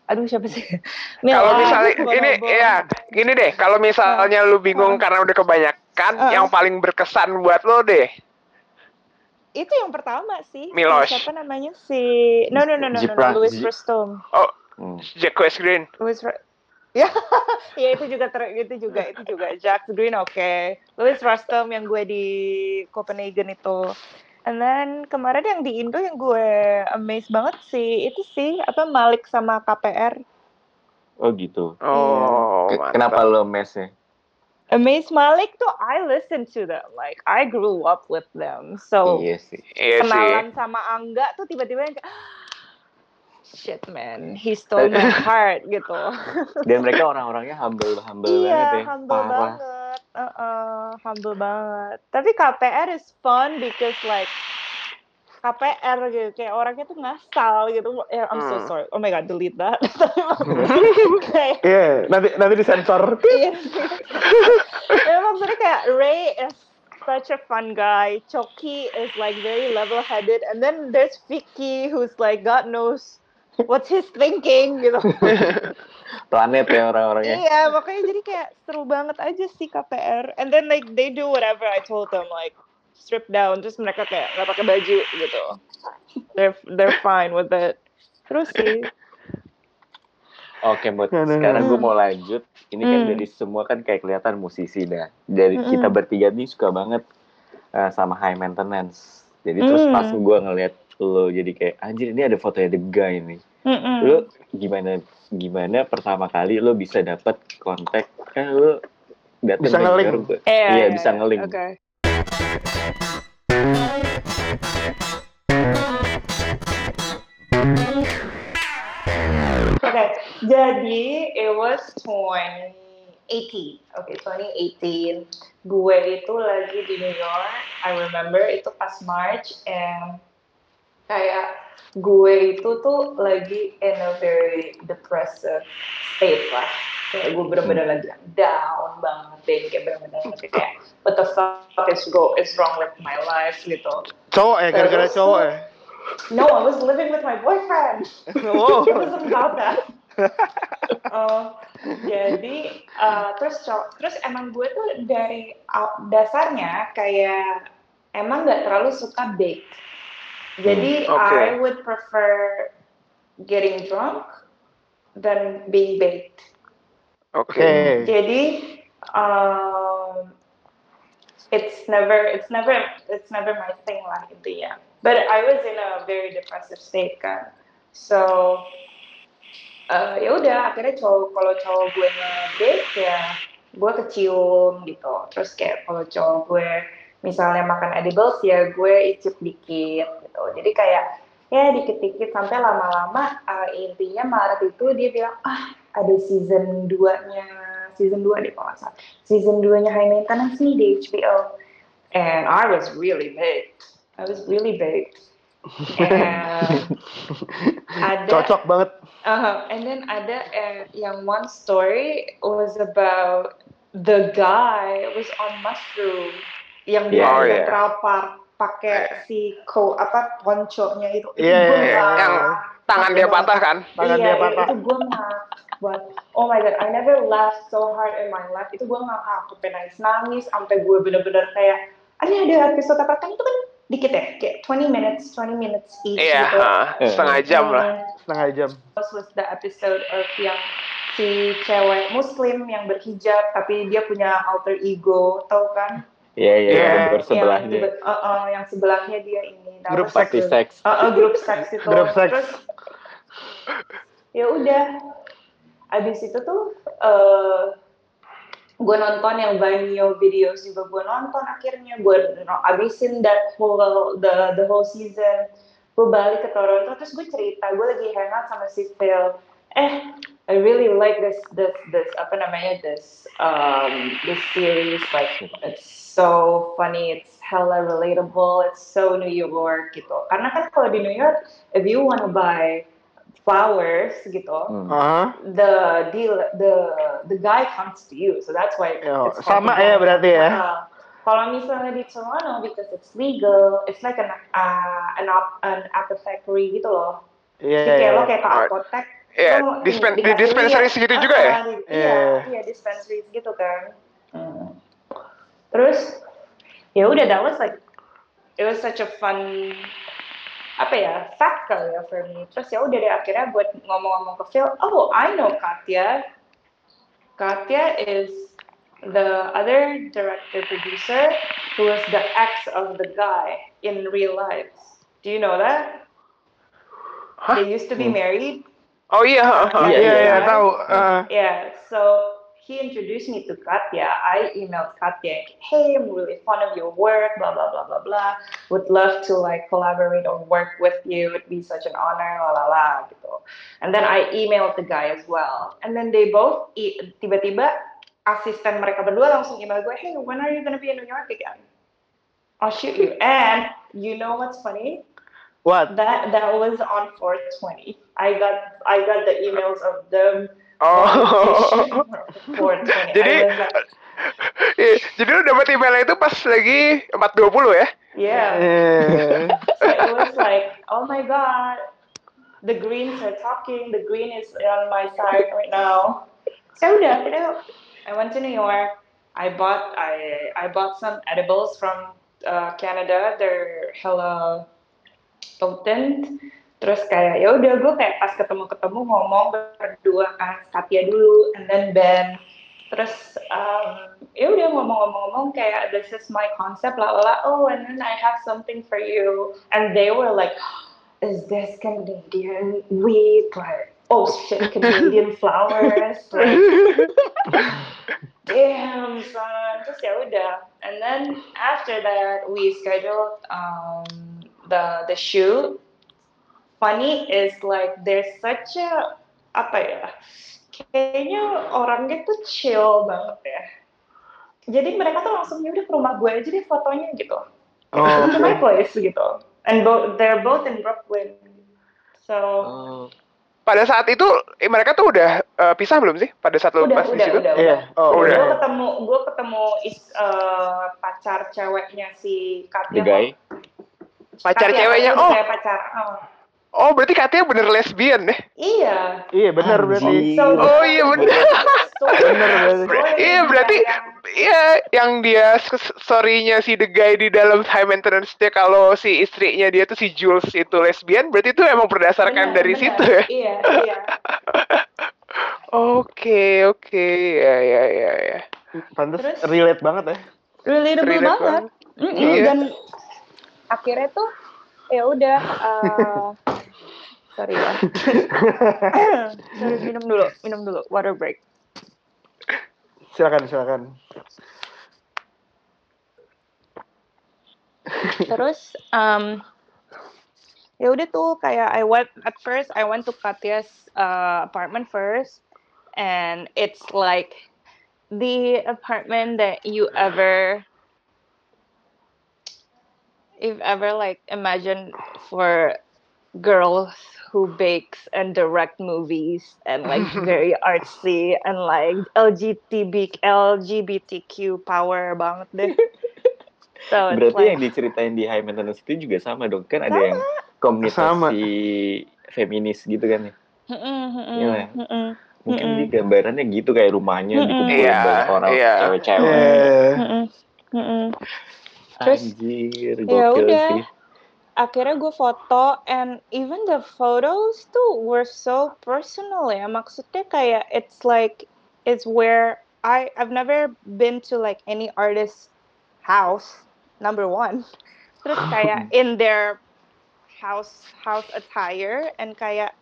Aduh siapa sih? Kalau misalnya Bonobo. ini ya gini deh, kalau misalnya lu bingung karena udah kebanyakan, Ah. yang paling berkesan buat lo deh. itu yang pertama sih. Si Milosh. Siapa namanya si? No no no no no, no. Jipra- Louis Rustom. Oh, Hmm. Jacques Green. Louis Ya, ya itu juga ter, itu juga itu juga Jack Green oke. Louis Rustom yang gue di Copenhagen itu. And then kemarin yang di Indo yang gue amazed banget sih itu sih apa Malik sama KPR. Oh gitu. Oh, Ke- mantap. Kenapa lo mesnya? Amaze Malik tuh I listen to them like I grew up with them. So Iya sih. Iya sih. kenalan sama Angga tuh tiba-tiba yang kayak shit man, he stole my heart gitu. Dan mereka orang-orangnya humble humble banget iya, ya. humble Parah. banget. Uh-uh, humble banget. Tapi KPR is fun because like KPR gitu, kayak orangnya tuh ngasal gitu. Ya, I'm so Hmm. sorry. Oh my god, delete that. kayak Iya, nanti nanti disensor. Iya. ya, maksudnya kayak Ray is such a fun guy. Choki is like very level-headed, and then there's Vicky who's like God knows what's his thinking gitu. Planet ya orang-orangnya. Iya, makanya jadi kayak seru banget aja sih KPR. And then like they do whatever I told them like strip down terus mereka kayak nggak pakai baju gitu. They're they're fine with it. Terus sih. Oke, buat nah, sekarang gue mau lanjut. Ini kan Hmm. dari semua kan kayak kelihatan musisi dah. Dari Mm-mm. kita bertiga nih suka banget eh, sama high maintenance. Jadi terus Hmm. pas gue ngeliat lo jadi kayak anjir ini ada fotonya The Guy nih. Mm-mm. Lo gimana gimana pertama kali lo bisa dapat kontak kan lo datang Bisa. New York, gue- Iya, iya, bisa nge-link. Oke. Oke, jadi it was 2018. Oke, 2018. Gue itu lagi di New York. I remember itu pas March and kayak gue itu tuh lagi in a very depressive state lah. Kayak gue bener-bener lagi down banget deh, kayak bener-bener kayak what the fuck is go is wrong with my life gitu. Cowok ya, gara-gara cowok ya. No, I was living with my boyfriend. Wow. It wasn't about that. Uh, jadi uh, terus terus emang gue tuh dari dasarnya kayak emang nggak terlalu suka bake. Jadi Hmm, oke. I would prefer getting drunk than being baked. Oke. Oke. Jadi um, it's never it's never it's never my thing lah intinya. But I was in a very depressive state kan. So uh, ya udah akhirnya cowok kalau cowok gue nge-date ya gue kecium gitu. Terus kayak kalau cowok gue misalnya makan edibles ya gue icip dikit gitu. Jadi kayak ya dikit-dikit sampai lama-lama uh, intinya Maret itu dia bilang ah ada season 2-nya season 2 deh kalau nggak salah. Season 2-nya High Maintenance nih di HBO and I was really baked. I was really baked. And ada Cocok banget. Uh, and then ada eh, yang one story was about the guy was on mushroom yang dia Yeah. Oh, yeah. yeah. Central Park pakai si ko apa ponconya itu. Itu Iya, gua iya, iya. ngakak Yang tangan dia banget. patah kan? Tangan iya, dia patah. Itu gue buat oh my god, I never laughed so hard in my life. Itu gue ngakak, aku pengen nangis nangis sampai gue bener-bener kayak ini ada episode apa kan itu kan dikit ya kayak 20 minutes 20 minutes each Iya, gitu. ha, setengah jam lah. Setengah jam. This was the episode of yang si cewek muslim yang berhijab tapi dia punya alter ego tau kan Iya iya Iya. yeah. sebelahnya. yang, uh, uh, yang sebelahnya dia ini Grup was Party the- sex. Uh, uh, grup seks itu Grup seks. terus ya udah abis itu tuh uh, gue nonton yang Vimeo videos juga gue nonton akhirnya gue no- abisin that whole the the whole season gue balik ke Toronto terus gue cerita gue lagi hangout sama si Phil eh I really like this this this apa namanya this um this series like it's so funny it's hella relatable it's so New York gitu karena kan kalau di New York if you wanna buy flowers gitu Hmm. Aha. the deal the the guy comes to you so that's why Yo, it's called sama the ya guy. berarti ya. Uh, kalau misalnya di Toronto because it's legal it's like an uh, an ap- an apothecary gitu loh Iya, jadi iya, kayak lo kayak ke apotek Iya, lo dispen- di dikasih dispensary lihat. segitu juga ya? Ah, di- Iya. Iya, iya dispensary gitu kan. Hmm. Terus ya udah that was like it was such a fun apa ya fact kali ya for me. Terus ya udah deh akhirnya buat ngomong-ngomong ke Phil, oh I know Katya. Katya is the other director producer who was the ex of the guy in real life. Do you know that? Hah? They used to be Hmm. married. Oh iya, ha. Iya, Iya, iya, iya. tahu. Ah. Yeah, so he introduced me to Katya. I emailed Katya, hey, I'm really fond of your work, blah, blah, blah, blah, blah. Would love to like collaborate or work with you. It'd be such an honor, la, la, la, gitu. And then I emailed the guy as well. And then they both, tiba-tiba asisten mereka berdua langsung email gue, hey, when are you gonna be in New York again? I'll shoot you. And you know what's funny? What? That that was on 420. I got I got the emails of them Oh. 420. Jadi I was like, Iya, jadi lu dapat emailnya itu pas lagi 420 ya? yeah. Eh. So it was like, oh my god. the greens are talking, the green is on my side right now. So udah, akhirnya I went to New York. I bought I I bought some edibles from uh, Canada. They're hella potent. Terus kayak ya udah gue kayak pas ketemu-ketemu ngomong berdua kan Satya dulu, and then Ben. Terus um, ya udah ngomong-ngomong-ngomong kayak this is my concept lah lah. Oh, and then I have something for you. And they were like, is this Canadian wheat? Like, oh shit, Canadian flowers. Like, damn son. Terus ya udah. And then after that we scheduled um, the the shoot. Funny is like there's such a apa ya? Kayaknya orangnya tuh chill banget ya. Jadi mereka tuh langsung ya udah ke rumah gue aja deh fotonya gitu. Oh, Come to my place gitu. And both they're both in Brooklyn. So Oh. Pada saat itu eh, mereka tuh udah eh, pisah belum sih? Pada saat lo pas di udah situ? udah Iya. udah. Oh, udah. Gue ketemu gue ketemu is, eh, pacar ceweknya si Katya. Pacar ceweknya, oh. Kayak pacar. Oh. Oh, berarti katanya bener lesbian deh. Iya. Iya benar berarti. Anjir. So, Oh iya bener. Bener berarti. Iya berarti Iya, yang dia s- story-nya si the guy di dalam high maintenance-nya kalau si istrinya dia tuh si Jules itu lesbian, berarti itu emang berdasarkan Bener, dari bener. situ ya? Iya, iya. Oke, oke, ya, ya, ya, ya. Pantes Terus? relate banget ya. Relatable Relate banget. banget. Mm-mm, Iya. Dan akhirnya tuh ya udah eh, sorry ya. sorry, minum dulu, minum dulu, water break. Silakan, silakan. Terus um, ya udah tuh kayak I went at first I went to Katya's uh, apartment first and it's like the apartment that you ever if ever like imagine for girls who bakes and direct movies and like very artsy and like LGTB LGBTQ power banget deh. So Berarti like, yang diceritain di High Maintenance itu juga sama dong kan ada yang komunitas Sama. feminis gitu kan ya. Iya lah ya. mm-mm, Mungkin Mm-mm. di gambarannya gitu kayak rumahnya Mm-mm. dikumpulin banyak orang iya. cewek-cewek. Mm-mm, mm-mm. Terus, Anjir, ya udah. sih. Akhirnya gue foto and even the photos tuh were so personal ya. Maksudnya kayak it's like it's where I I've never been to like any artist house number one. Terus kayak in their house house attire and kayak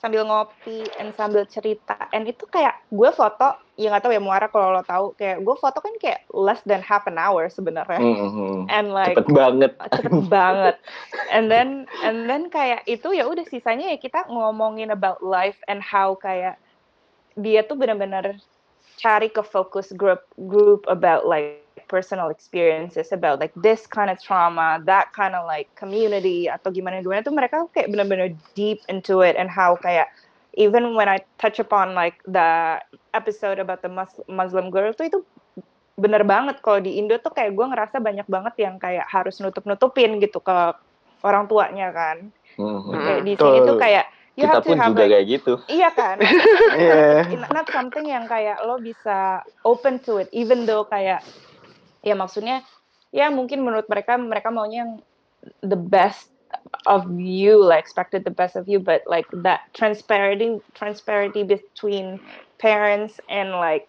sambil ngopi and sambil cerita and itu kayak gue foto ya nggak tahu ya Muara kalau lo tahu kayak gue foto kan kayak less than half an hour sebenarnya Mhm. and like Cepet banget. cepet banget and then and then kayak itu ya udah sisanya ya kita ngomongin about life and how kayak dia tuh benar-benar cari ke focus group group about like personal experiences about like this kind of trauma that kind of like community atau gimana gimana tuh mereka kayak benar-benar deep into it and how kayak even when I touch upon like the episode about the Mus- Muslim girl tuh itu bener banget kalau di Indo tuh kayak gue ngerasa banyak banget yang kayak harus nutup-nutupin gitu ke orang tuanya kan. Mhm. Kayak di sini tuh kayak you Kita have to pun have juga like, kayak gitu. iya kan. It's not something yang kayak lo bisa open to it even though kayak ya maksudnya ya mungkin menurut mereka mereka maunya yang the best of you like expected the best of you but like that transparency transparency between parents and like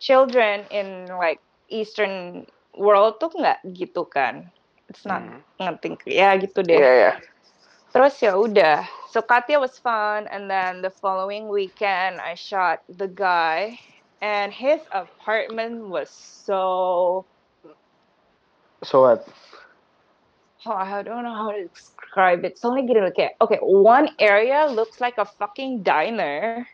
children in like eastern world tuh nggak gitu kan it's not Hmm. ngerti ya gitu deh Iya, iya. Terus ya udah. So Katya was fun, and then the following weekend I shot the guy, and his apartment was so. So what? Oh, I don't know how to describe it. Soalnya gini loh kayak, okay, one area looks like a fucking diner,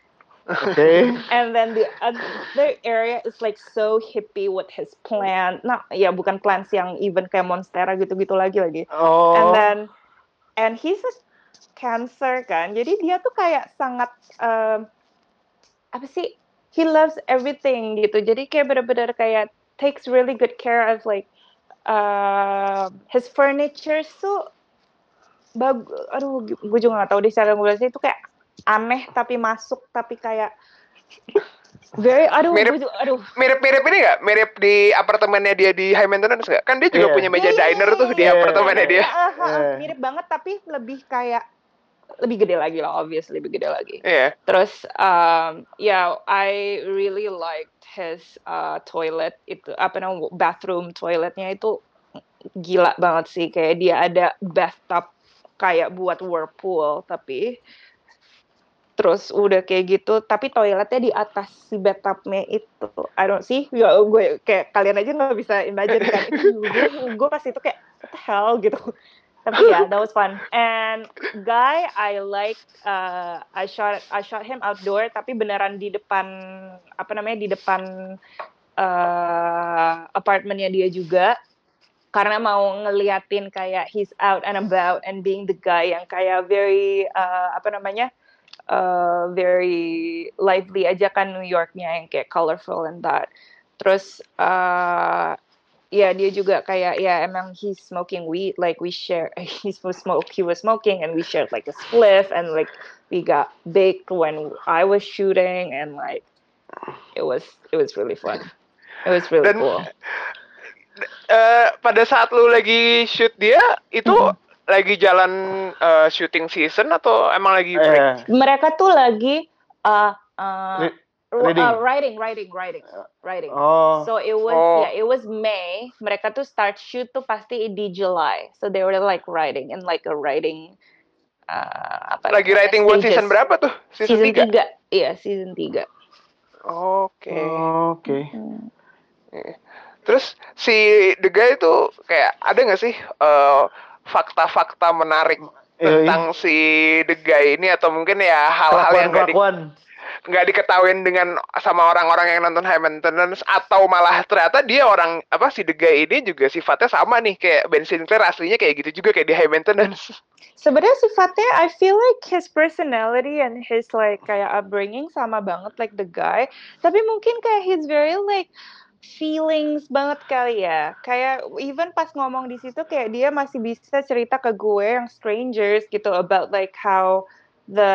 Oke. and then the other area is like so hippie with his plant. Nah, ya bukan plants yang even kayak monstera gitu-gitu lagi lagi. Oh. and then and he's a cancer kan jadi dia tuh kayak sangat um, apa sih he loves everything gitu jadi kayak bener-bener kayak takes really good care of like uh, his furniture tuh bag aduh gue juga nggak tahu deh cara ngeliatnya itu kayak aneh tapi masuk tapi kayak very aduh Mirip- gue juga- aduh Mirip-mirip ini nggak? Mirip di apartemennya dia di High Maintenance nggak? Kan dia juga Iya. punya meja Iya, iya, diner iya, tuh di iya, apartemennya iya, dia. iya, iya, Iya. mirip banget tapi lebih kayak lebih gede lagi lah obviously lebih gede lagi. Iya. Terus, um, yeah, I really liked his uh, toilet itu apa namanya bathroom toiletnya itu gila banget sih. Kayak dia ada bathtub kayak buat whirlpool tapi terus udah kayak gitu tapi toiletnya di atas si bathtubnya itu. I don't see ya gue kayak kalian aja nggak bisa imagine kan. Gue gue pas itu kayak what the hell? gitu tapi ya that was fun. And guy I like uh, I shot I shot him outdoor tapi beneran di depan apa namanya di depan uh, apartemennya dia juga. Karena mau ngeliatin kayak he's out and about and being the guy yang kayak very uh, apa namanya uh, very lively aja kan New Yorknya yang kayak colorful and that. Terus uh, ya dia juga kayak ya emang he's smoking weed like we share he was smoke he was smoking and we shared like a spliff and like we got baked when I was shooting and like it was it was really fun it was really Dan- cool Eh, pada saat lu lagi shoot dia itu Mhm. lagi jalan eh, shooting season atau emang lagi break? Eh, mereka tuh lagi uh, uh, reading. uh, writing writing writing writing oh, So it was Oh. yeah, it was May. Mereka tuh start shoot tuh pasti di July. So they were like writing in like a writing uh, apa Lagi writing buat season berapa tuh? Season, Season 3? tiga. Iya, season 3. Oke. oh, oke. Hmm. Terus si The Guy itu kayak ada nggak sih eh, fakta-fakta menarik Iya, tentang si The Guy ini atau mungkin ya hal-hal yang nggak di. Nggak diketahuin dengan sama orang-orang yang nonton High Maintenance atau malah ternyata dia orang apa si Guy ini juga sifatnya sama nih kayak Ben Sinclair aslinya kayak gitu juga kayak di High Maintenance. Sebenarnya sifatnya I feel like his personality and his like kayak upbringing sama banget like the guy. Tapi mungkin kayak he's very like feelings banget kali ya. Kayak even pas ngomong di situ kayak dia masih bisa cerita ke gue yang strangers gitu about like how the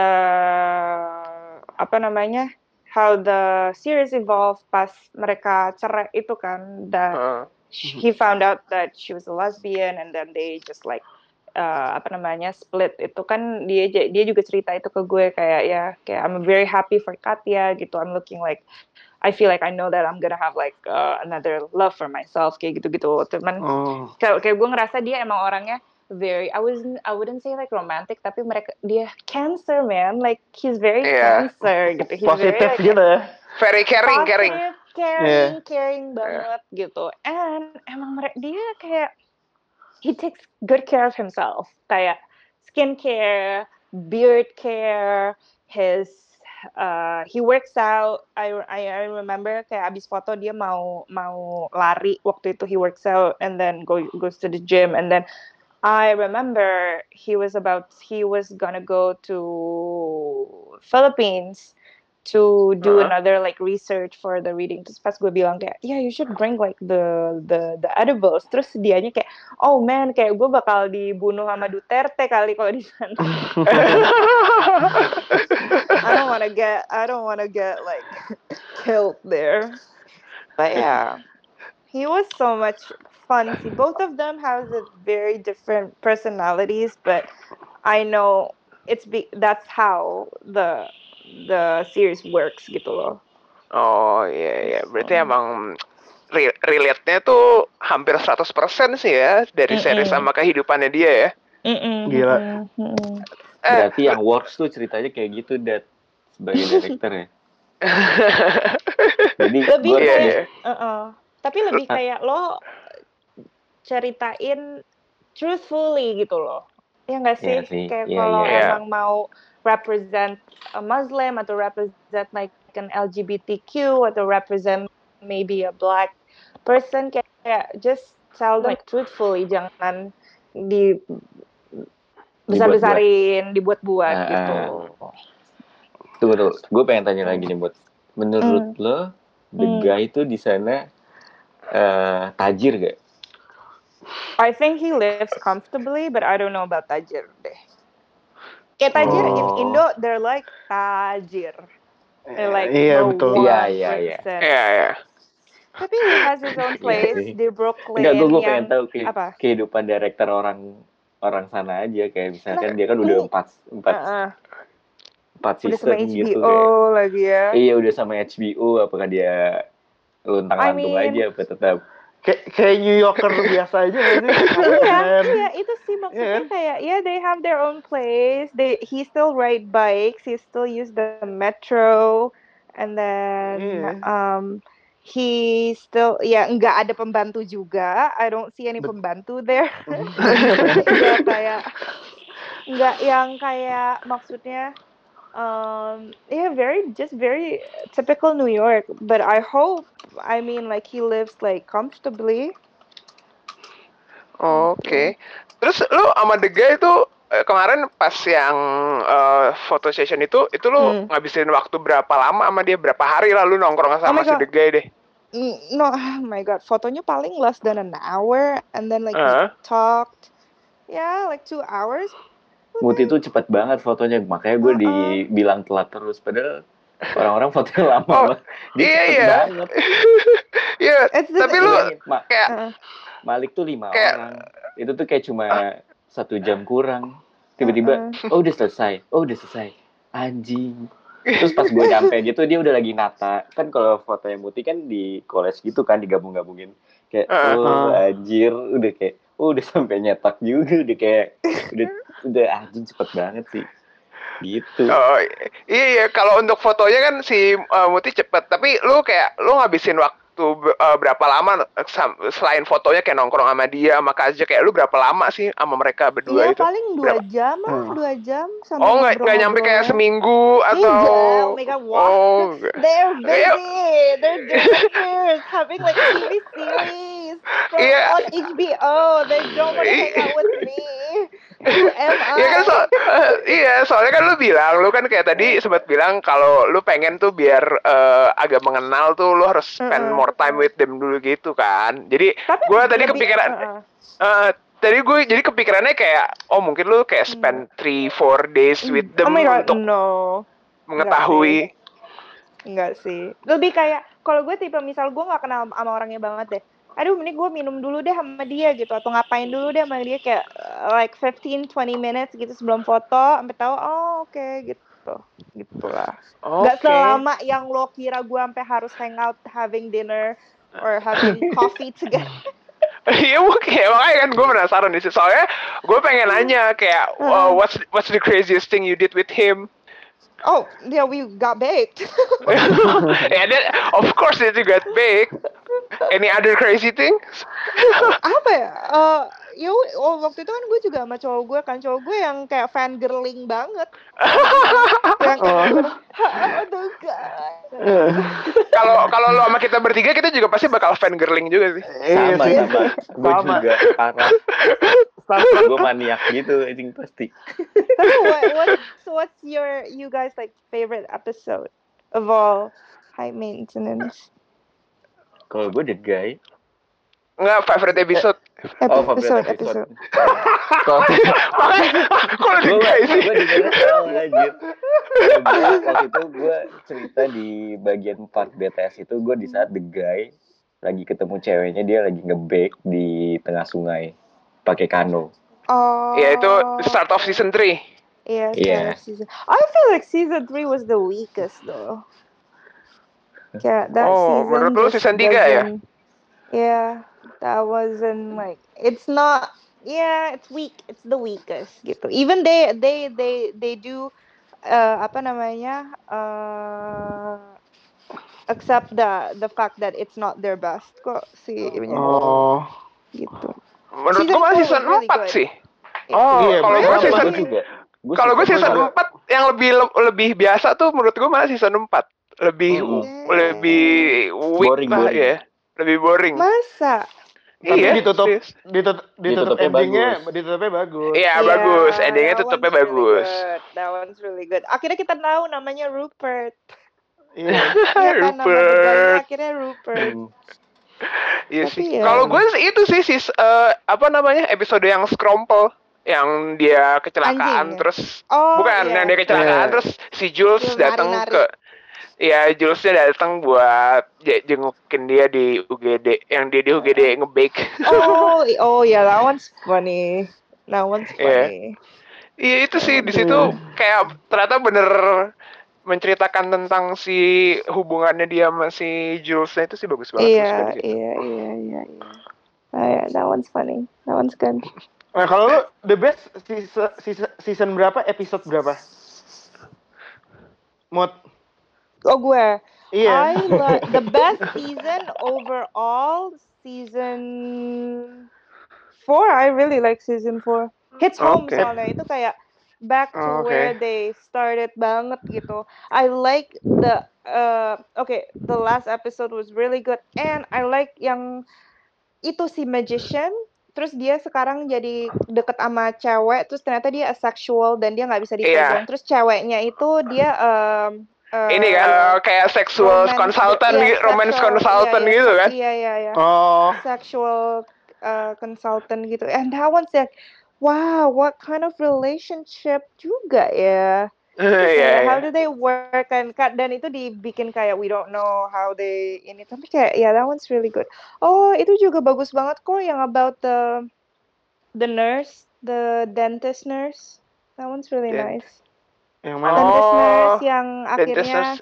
apa namanya how the series evolved pas mereka cerai itu kan dan Heeh. he found out that she was a lesbian and then they just like uh, apa namanya split itu kan dia dia juga cerita itu ke gue kayak ya kayak I'm very happy for Katya gitu I'm looking like I feel like I know that I'm gonna have like uh, another love for myself kayak gitu gitu cuman Oh. kayak kayak gue ngerasa dia emang orangnya very I wasn't I wouldn't say like romantic tapi mereka dia cancer man like he's very Iya. cancer gitu he's Positif very, like, gitu ya. Very caring, caring. positive, caring, caring banget gitu. And emang mere- dia kayak he takes good care of himself, kayak skincare, beard care, his uh, he works out. I, I I remember kayak abis foto dia mau mau lari waktu itu he works out and then go goes to the gym and then I remember he was about he was gonna go to Philippines to do Uh-huh. another like research for the reading. Terus pas gue bilang kayak, yeah you should bring like the the the edibles. Terus dianya kayak, oh man kayak gue bakal dibunuh sama Duterte kali kalau di sana. I don't wanna get I don't wanna get like killed there. But yeah, he was so much fun. See, both of them have a very different personalities, but I know it's be that's how the the series works gitu loh. Oh iya iya, berarti emang re- relate-nya tuh hampir 100% sih ya dari series Mm-mm. sama kehidupannya dia ya. Mm-mm, Gila. mm-mm, mm-mm. Eh, Berarti yang works tuh ceritanya kayak gitu, Dad. Sebagai director ya. Jadi Lebih gue Iya, kayak, iya. uh-uh. tapi lebih kayak lo ceritain truthfully gitu loh. Ya nggak sih? Iya sih, Kayak iya, kalau iya. emang mau represent a Muslim atau represent like an LGBTQ atau represent maybe a black person kayak, kayak just tell them like truthfully jangan di besar-besarin dibuat-buat Ah, gitu. Tunggu dulu, gue pengen tanya lagi nih buat menurut lo the Hmm. guy itu di sana eh, tajir gak? I think he lives comfortably, but I don't know about Tajir deh. Kayak Tajir in Oh. Indo, they're like Tajir. They're like Iya, the betul. one Iya, iya, iya. person. Iya, iya. Tapi he has his own Iya place sih. di Brooklyn Enggak, gue gue yang pengen tahu ke- apa? kehidupan director orang orang sana aja kayak misalkan Nah, dia kan udah ini- empat empat Heeh. empat Udah season sama HBO gitu kayak. lagi ya. Iya udah sama HBO apakah dia luntang I mean- aja apa tetap Kayak kayak New Yorker biasa aja sih? Iya, iya itu sih maksudnya Iya kan? kayak yeah they have their own place. They he still ride bikes, he still use the metro, and then Iya. um he still ya nggak ada pembantu juga. I don't see any Bet- pembantu there. Nggak kayak nggak yang kayak maksudnya um yeah very just very typical New York. But I hope I mean like he lives like comfortably. Oke. Terus lu sama The Guy itu eh, kemarin pas yang photo session itu, itu lu Hmm. ngabisin waktu berapa lama sama dia? Berapa hari lah lu nongkrong Oh sama my si God. The Guy deh? No, oh my god, fotonya paling less than an hour, and then like Uh. we talked, yeah, like two hours. Muti tuh cepet banget fotonya makanya gue Uh-uh. dibilang telat terus padahal orang-orang fotonya lama Oh, banget. dia iya, cepet iya. banget. Iya, the- tapi lu Ma- kayak Uh, Malik tuh lima Kayak- orang. Itu tuh kayak cuma satu jam kurang. Tiba-tiba Uh-uh. oh udah selesai. Oh udah selesai. Anjing. Terus pas gue nyampe gitu dia udah lagi nata. Kan kalau fotonya Muti kan di college gitu kan digabung-gabungin. Kayak Uh-uh. oh anjir. Udah kayak oh udah sampai nyetak juga. Udah kayak udah udah anjing cepet banget sih gitu. Oh iya iya. Kalau untuk fotonya kan si uh, Muti cepet. Tapi lu kayak lu ngabisin waktu be- uh, berapa lama eh, selain fotonya kayak nongkrong sama dia sama Kazja kayak lu berapa lama sih sama mereka berdua Iya itu? paling dua Berapa? jam Hmm. dua jam. sambil Oh nggak nggak nyampe kayak seminggu atau Enggak, oh my God, what? oh enggak. They're Iya. busy. They're directors having like TV series from Iya. on HBO. They don't want to hang out with me. Iya kan so, eh, iya soalnya kan lu bilang lu kan kayak tadi sempat bilang kalau lu pengen tuh biar eh, agak mengenal tuh lu harus spend Mm-mm. more time with them dulu gitu kan. Jadi gua tadi kepikiran uh-uh. eh, tadi gue jadi kepikirannya kayak oh mungkin lu kayak spend 3 4 days with them oh my god, untuk no. mengetahui. Enggak sih. Lebih kayak kalau gue tipe misal gue nggak kenal sama orangnya banget deh. Aduh, ini gue minum dulu deh sama dia gitu atau ngapain dulu deh sama dia kayak uh, like 15 20 minutes gitu sebelum foto sampai tahu oh oke gitu. Gitulah. Nggak Oke. selama yang lo kira gue sampai harus hang out having dinner or having coffee together. Iya mungkin makanya kan gue penasaran nih sih soalnya gue pengen nanya kayak uh, Hmm. what's what's the craziest thing you did with him? Oh, yeah, we got baked. yeah, that, of course it got big. Any other crazy things? apa ya? Eh, ya oh, waktu itu kan gue juga sama cowok gue kan cowok gue yang kayak fan girling banget. yang oh Kalau kalau lo sama kita bertiga kita juga pasti bakal fan girling juga sih. Iya sama sih. sama gue juga parah. Gue maniak gitu anjing pasti. Tapi what, what's, what's your you guys like favorite episode of all? High maintenance. Kalau gue the guy. Enggak favorite episode. oh episode favorite episode? episode. kalau Makanya kalau di gue guys sih. gue anjir. Gua- waktu itu gue cerita di bagian part BTS itu gue di saat the guy lagi ketemu ceweknya dia lagi ngebake di tengah sungai pakai kano Oh. Ya itu start of season 3. Yeah, Yeah. of season. I feel like season three was the weakest though. Yeah, that Oh, season. menurut lu season tiga ya? doesn't- Yeah, that wasn't like it's not. Yeah, it's weak. It's the weakest gitu. Even they they they they do uh, apa namanya uh, accept the the fact that it's not their best kok si Oh. gitu. Menurut gue malah season was really 4 good. sih. Iya. Oh, Iya, kalau gue season kalau gue season juga. 4 yang lebih lebih biasa tuh menurut gue malah season 4. Lebih Hmm. lebih weak Boring, lah boring. ya. Lebih boring. Masa? Tapi Iya, ditutup ditutup ditutup Ditutupnya endingnya bagus. ditutupnya bagus. Iya, Yeah, bagus. Endingnya tutupnya really bagus. good. That one's really good. Akhirnya kita tahu namanya Rupert. Iya. Iya kan Rupert. akhirnya Rupert. Iya Tapi sih. ya. Kalau gue sih itu sih sis eh, apa namanya episode yang scrumple yang dia kecelakaan Anjing ya? terus Oh, bukan iya. yang dia kecelakaan Iya. terus si Jules datang ke Iya, Julesnya datang buat jengukin dia di UGD, yang dia di UGD ngebake. Oh, oh yeah, that one's funny. That one's Iya. funny. Iya itu sih di situ kayak ternyata bener menceritakan tentang si hubungannya dia sama si Julesnya itu sih bagus banget. sih Iya, di situ. iya, iya, iya, iya. Oh yeah, that one's funny. That one's good. Nah, kalau lu the best season, season, berapa, episode berapa? Mut. Oh gue, Iya. I like the best season overall. Season four, I really like season four. Hits home Okay. soalnya itu kayak back to Oh, okay. where they started banget gitu. I like the uh okay, the last episode was really good and I like yang itu si magician terus dia sekarang jadi deket sama cewek terus ternyata dia asexual dan dia nggak bisa dipegang terus ceweknya itu dia um, uh, Ini kan eh, kayak sexual romance- consultant, iya, gitu, romance sexual- consultant iya, iya, gitu kan? Iya iya iya. Oh. Sexual uh, consultant gitu. And that one's like, wow, what kind of relationship juga ya? Terus Iya, iya. how do they work and ka- dan itu dibikin kayak we don't know how they ini tapi kayak ya that one's really good. Oh itu juga bagus banget kok yang about the the nurse, the dentist nurse. That one's really Dent- nice. Yang Oh, mana? Dentist nurse yang Dentist akhirnya nurse,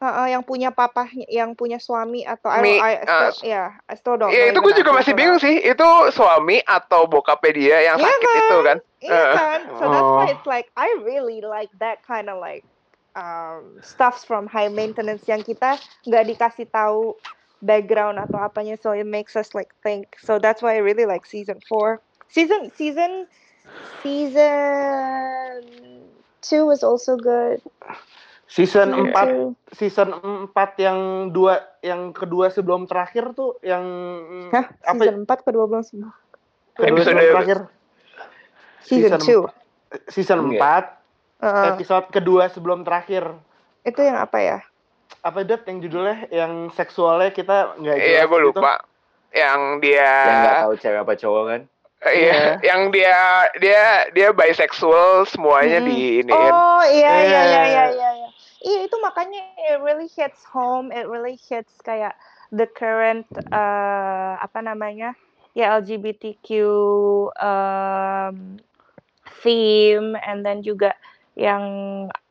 Heeh, yang punya papahnya, yang punya suami atau Mi- I, I uh, yeah, don't Iya know itu gue juga masih bingung sih. Itu suami atau bokapnya dia yang Iya sakit kan? itu kan? Iya Eh. kan? So that's why Oh. it's like I really like that kind of like um, stuffs from high maintenance yang kita nggak dikasih tahu background atau apanya, so it makes us like think. So that's why I really like season four. Season season season two was also good. Season Season 4 two. season 4 yang dua yang kedua sebelum terakhir tuh yang Hah? apa Season empat kedua belum sebelum. kedua Episode- sebelum terakhir Season, Season two. season Iya. 4 Heeh. episode kedua sebelum terakhir itu yang apa ya? apa dat yang judulnya yang seksualnya kita nggak jelas Iya gue gitu. lupa. Yang dia yang nggak tahu cewek apa cowok kan Eh, Iya, yang dia dia dia bisexual semuanya Mm-mm. di ini. Oh iya iya Iya. iya iya iya. itu makanya it really hits home, it really hits kayak the current uh, apa namanya ya LGBTQ um, theme and then juga yang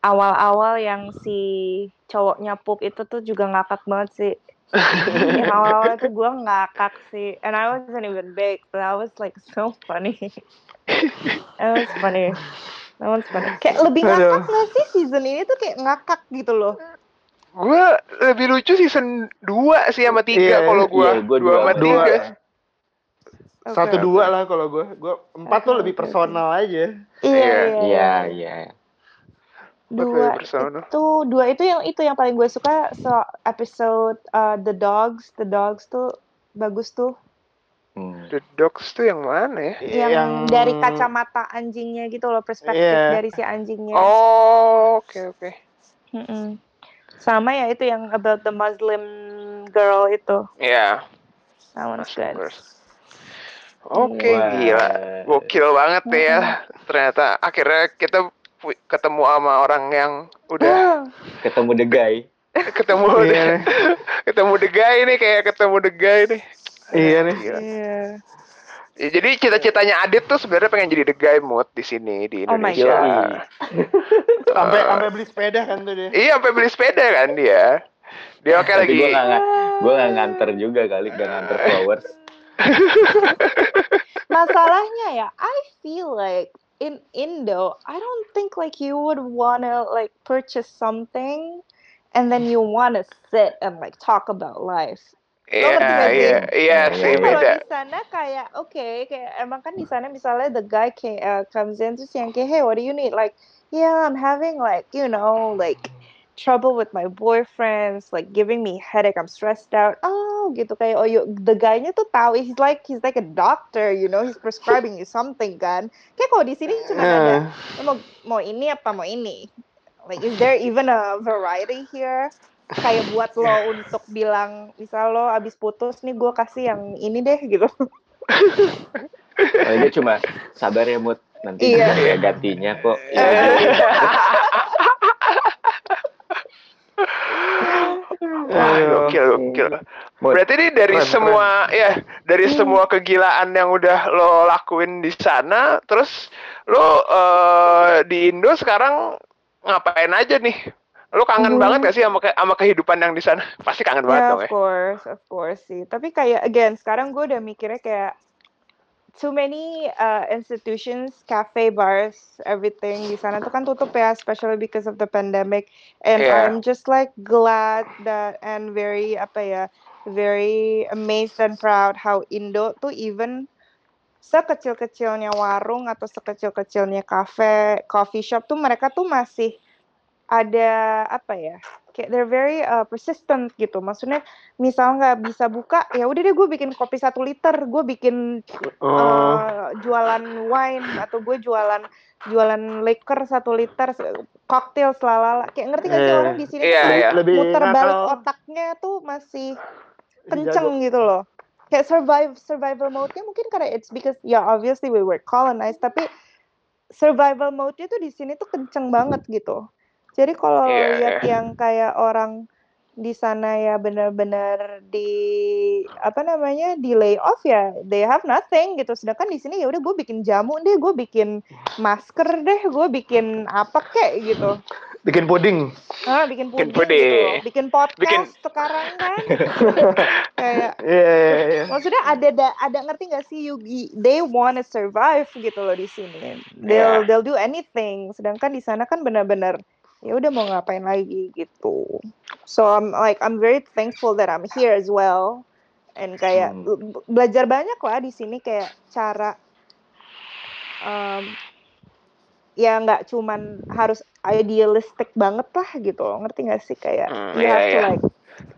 awal-awal yang si cowoknya pup itu tuh juga ngakak banget sih. yang awal-awal tuh gue ngakak sih and I wasn't even big but that was like so funny that was funny was funny kayak lebih ngakak nggak sih season ini tuh kayak ngakak gitu loh Gue lebih lucu season 2 sih sama 3 Iya, kalau gue. iya, gua dua dua sama sama dua. 3. satu Oke. dua lah kalau gue gue empat tuh lebih personal aja iya Iya. iya iya dua Persona. itu dua itu yang itu yang paling gue suka so episode uh, the dogs the dogs tuh bagus tuh Hmm. The Dogs tuh yang mana ya? yang, dari kacamata anjingnya gitu loh perspektif Iya. dari si anjingnya Oh, oke oke. Mm-mm. sama ya itu yang about the Muslim girl itu Iya. that one's good Oke, Wah. gila. Gokil banget nih ya. Ternyata akhirnya kita ketemu sama orang yang udah ketemu the guy ketemu Iya. ketemu the guy nih kayak ketemu the guy nih. Iya nih Gila. Iya. Ya, jadi cita-citanya Adit tuh sebenarnya pengen jadi the guy mood di sini di Oh my Indonesia. God. sampai Eh, sampai beli sepeda kan tuh dia Iya, sampai beli sepeda kan dia. Dia oke lagi. gue nggak gue nggak nganter juga kali gak nganter flowers Masalahnya ya, I feel like in Indo, I don't think like you would wanna like purchase something and then you wanna sit and like talk about life. Gak sih? iya, sih Kan beda. kalau di sana kayak oke, kayak emang kan di sana misalnya the guy kayak uh, comes in terus yang kayak hey what do you need? Like yeah I'm having like you know like trouble with my boyfriends like giving me headache I'm stressed out. Oh gitu kayak oh you, the guy-nya tuh tahu he's like he's like a doctor you know he's prescribing you something kan? Kayak kalau di sini cuma ada Eh, mau mau ini apa mau ini? Like is there even a variety here kayak buat lo untuk bilang misal lo abis putus nih gue kasih yang ini deh gitu Paling dia cuma sabar ya Mut. Nanti Iya. juga ada gantinya kok. Iya. Wah, gokil, gokil. Berarti ini dari Keren, semua ya, dari semua kegilaan yang udah lo lakuin di sana, terus lo eh, di Indo sekarang ngapain aja nih? Lo kangen Hmm. banget gak sih sama ke- sama kehidupan yang di sana? Pasti kangen banget Ya, dong of ya. course, of course sih. Tapi kayak again, sekarang gue udah mikirnya kayak too many uh, institutions, cafe, bars, everything di sana tuh kan tutup ya, especially because of the pandemic. And Yeah. I'm just like glad that and very apa ya, very amazed and proud how Indo tuh even sekecil-kecilnya warung atau sekecil-kecilnya cafe, coffee shop tuh mereka tuh masih ada apa ya? Kayak they're very uh, persistent gitu. Maksudnya misal nggak bisa buka, ya udah deh gue bikin kopi satu liter, gue bikin Oh, uh, jualan wine atau gue jualan jualan liquor satu liter, cocktail selalala. Kayak ngerti gak sih Iya. orang di sini Iya, tuh iya. lebih muter balik nakal. otaknya tuh masih Jago. kenceng gitu loh. Kayak survive survival mode-nya mungkin karena it's because ya obviously we were colonized tapi survival mode-nya tuh di sini tuh kenceng banget gitu. Jadi kalau Iya, lihat iya. yang kayak orang di sana ya benar-benar di apa namanya di lay off ya they have nothing gitu sedangkan di sini ya udah gue bikin jamu deh gue bikin masker deh gue bikin apa kek gitu Bikin puding. ah bikin Bikin puding, puding. gitu bikin podcast Bikin- sekarang kan kayak Iya, iya, iya. maksudnya ada da- ada ngerti nggak sih you- they wanna survive gitu loh di sini they'll Yeah. they'll do anything sedangkan di sana kan benar-benar ya udah mau ngapain lagi gitu so I'm like I'm very thankful that I'm here as well and kayak Hmm. be- belajar banyak lah di sini kayak cara um, ya nggak cuman harus idealistic banget lah gitu loh ngerti nggak sih kayak Hmm, you iya, have to iya. like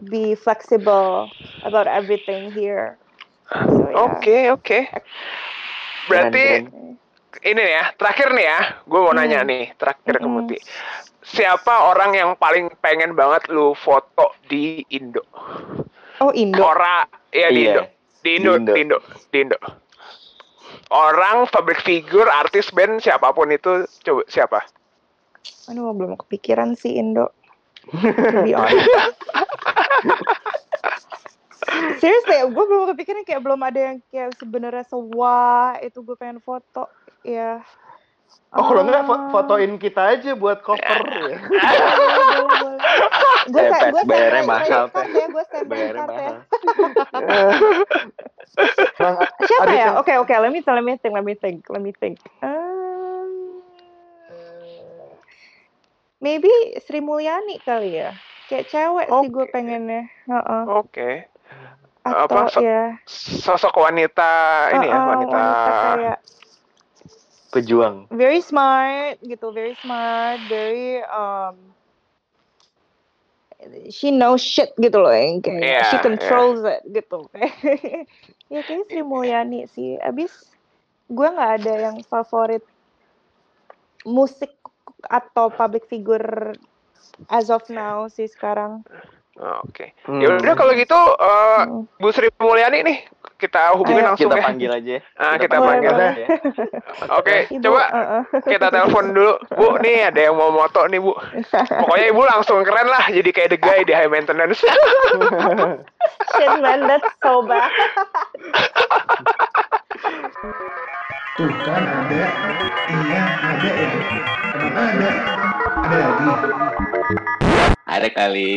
be flexible about everything here so, ya. Oke, oke. Berarti Keren, ini nih ya, terakhir nih ya, gue mau nanya Hmm. nih, terakhir ke Mm-mm. Siapa orang yang paling pengen banget lu foto di Indo? oh Indo Orang, ya di Iya. Indo. Di Indo, Di Indo. di Indo, di Indo. Orang, public figure, artis, band, siapa pun itu, coba siapa? aduh belum kepikiran sih Indo seriously gue belum kepikiran kayak belum ada yang kayak sebenarnya sewah itu gue pengen foto ya Oh, kalau enggak fo- Ah. fotoin kita aja buat cover ya. gue Eh, Pet, bayarnya mahal, card ya gue Bayarnya ya mahal. Siapa ya oke oke let me let me think let me think let me think Um, maybe Sri Mulyani kali ya kayak cewek sih gue pengennya Heeh. Oke. atau Apa, so- ya Sosok wanita ini ya, Heeh, wanita. kayak Pejuang. very smart gitu very smart very um she knows shit gitu loh yang kayak Iya, she iya. controls it gitu ya kayaknya Sri Mulyani sih abis gue nggak ada yang favorit musik atau public figure as of now sih sekarang Oh, Oke. Hmm. Ya udah kalau gitu Hmm. Bu Sri Mulyani nih kita hubungin Ayo. langsung Kita ya. panggil aja. Ah, kita Boleh, panggil. boleh. aja. Oke, Ibu, coba uh-uh. kita telepon dulu. Bu, nih ada yang mau moto nih, Bu. Pokoknya Ibu langsung keren lah jadi kayak the guy di high maintenance. shit man that's so bad Tuh kan ada. Iya, ada ya. Emang ada. Ada lagi. Ada kali.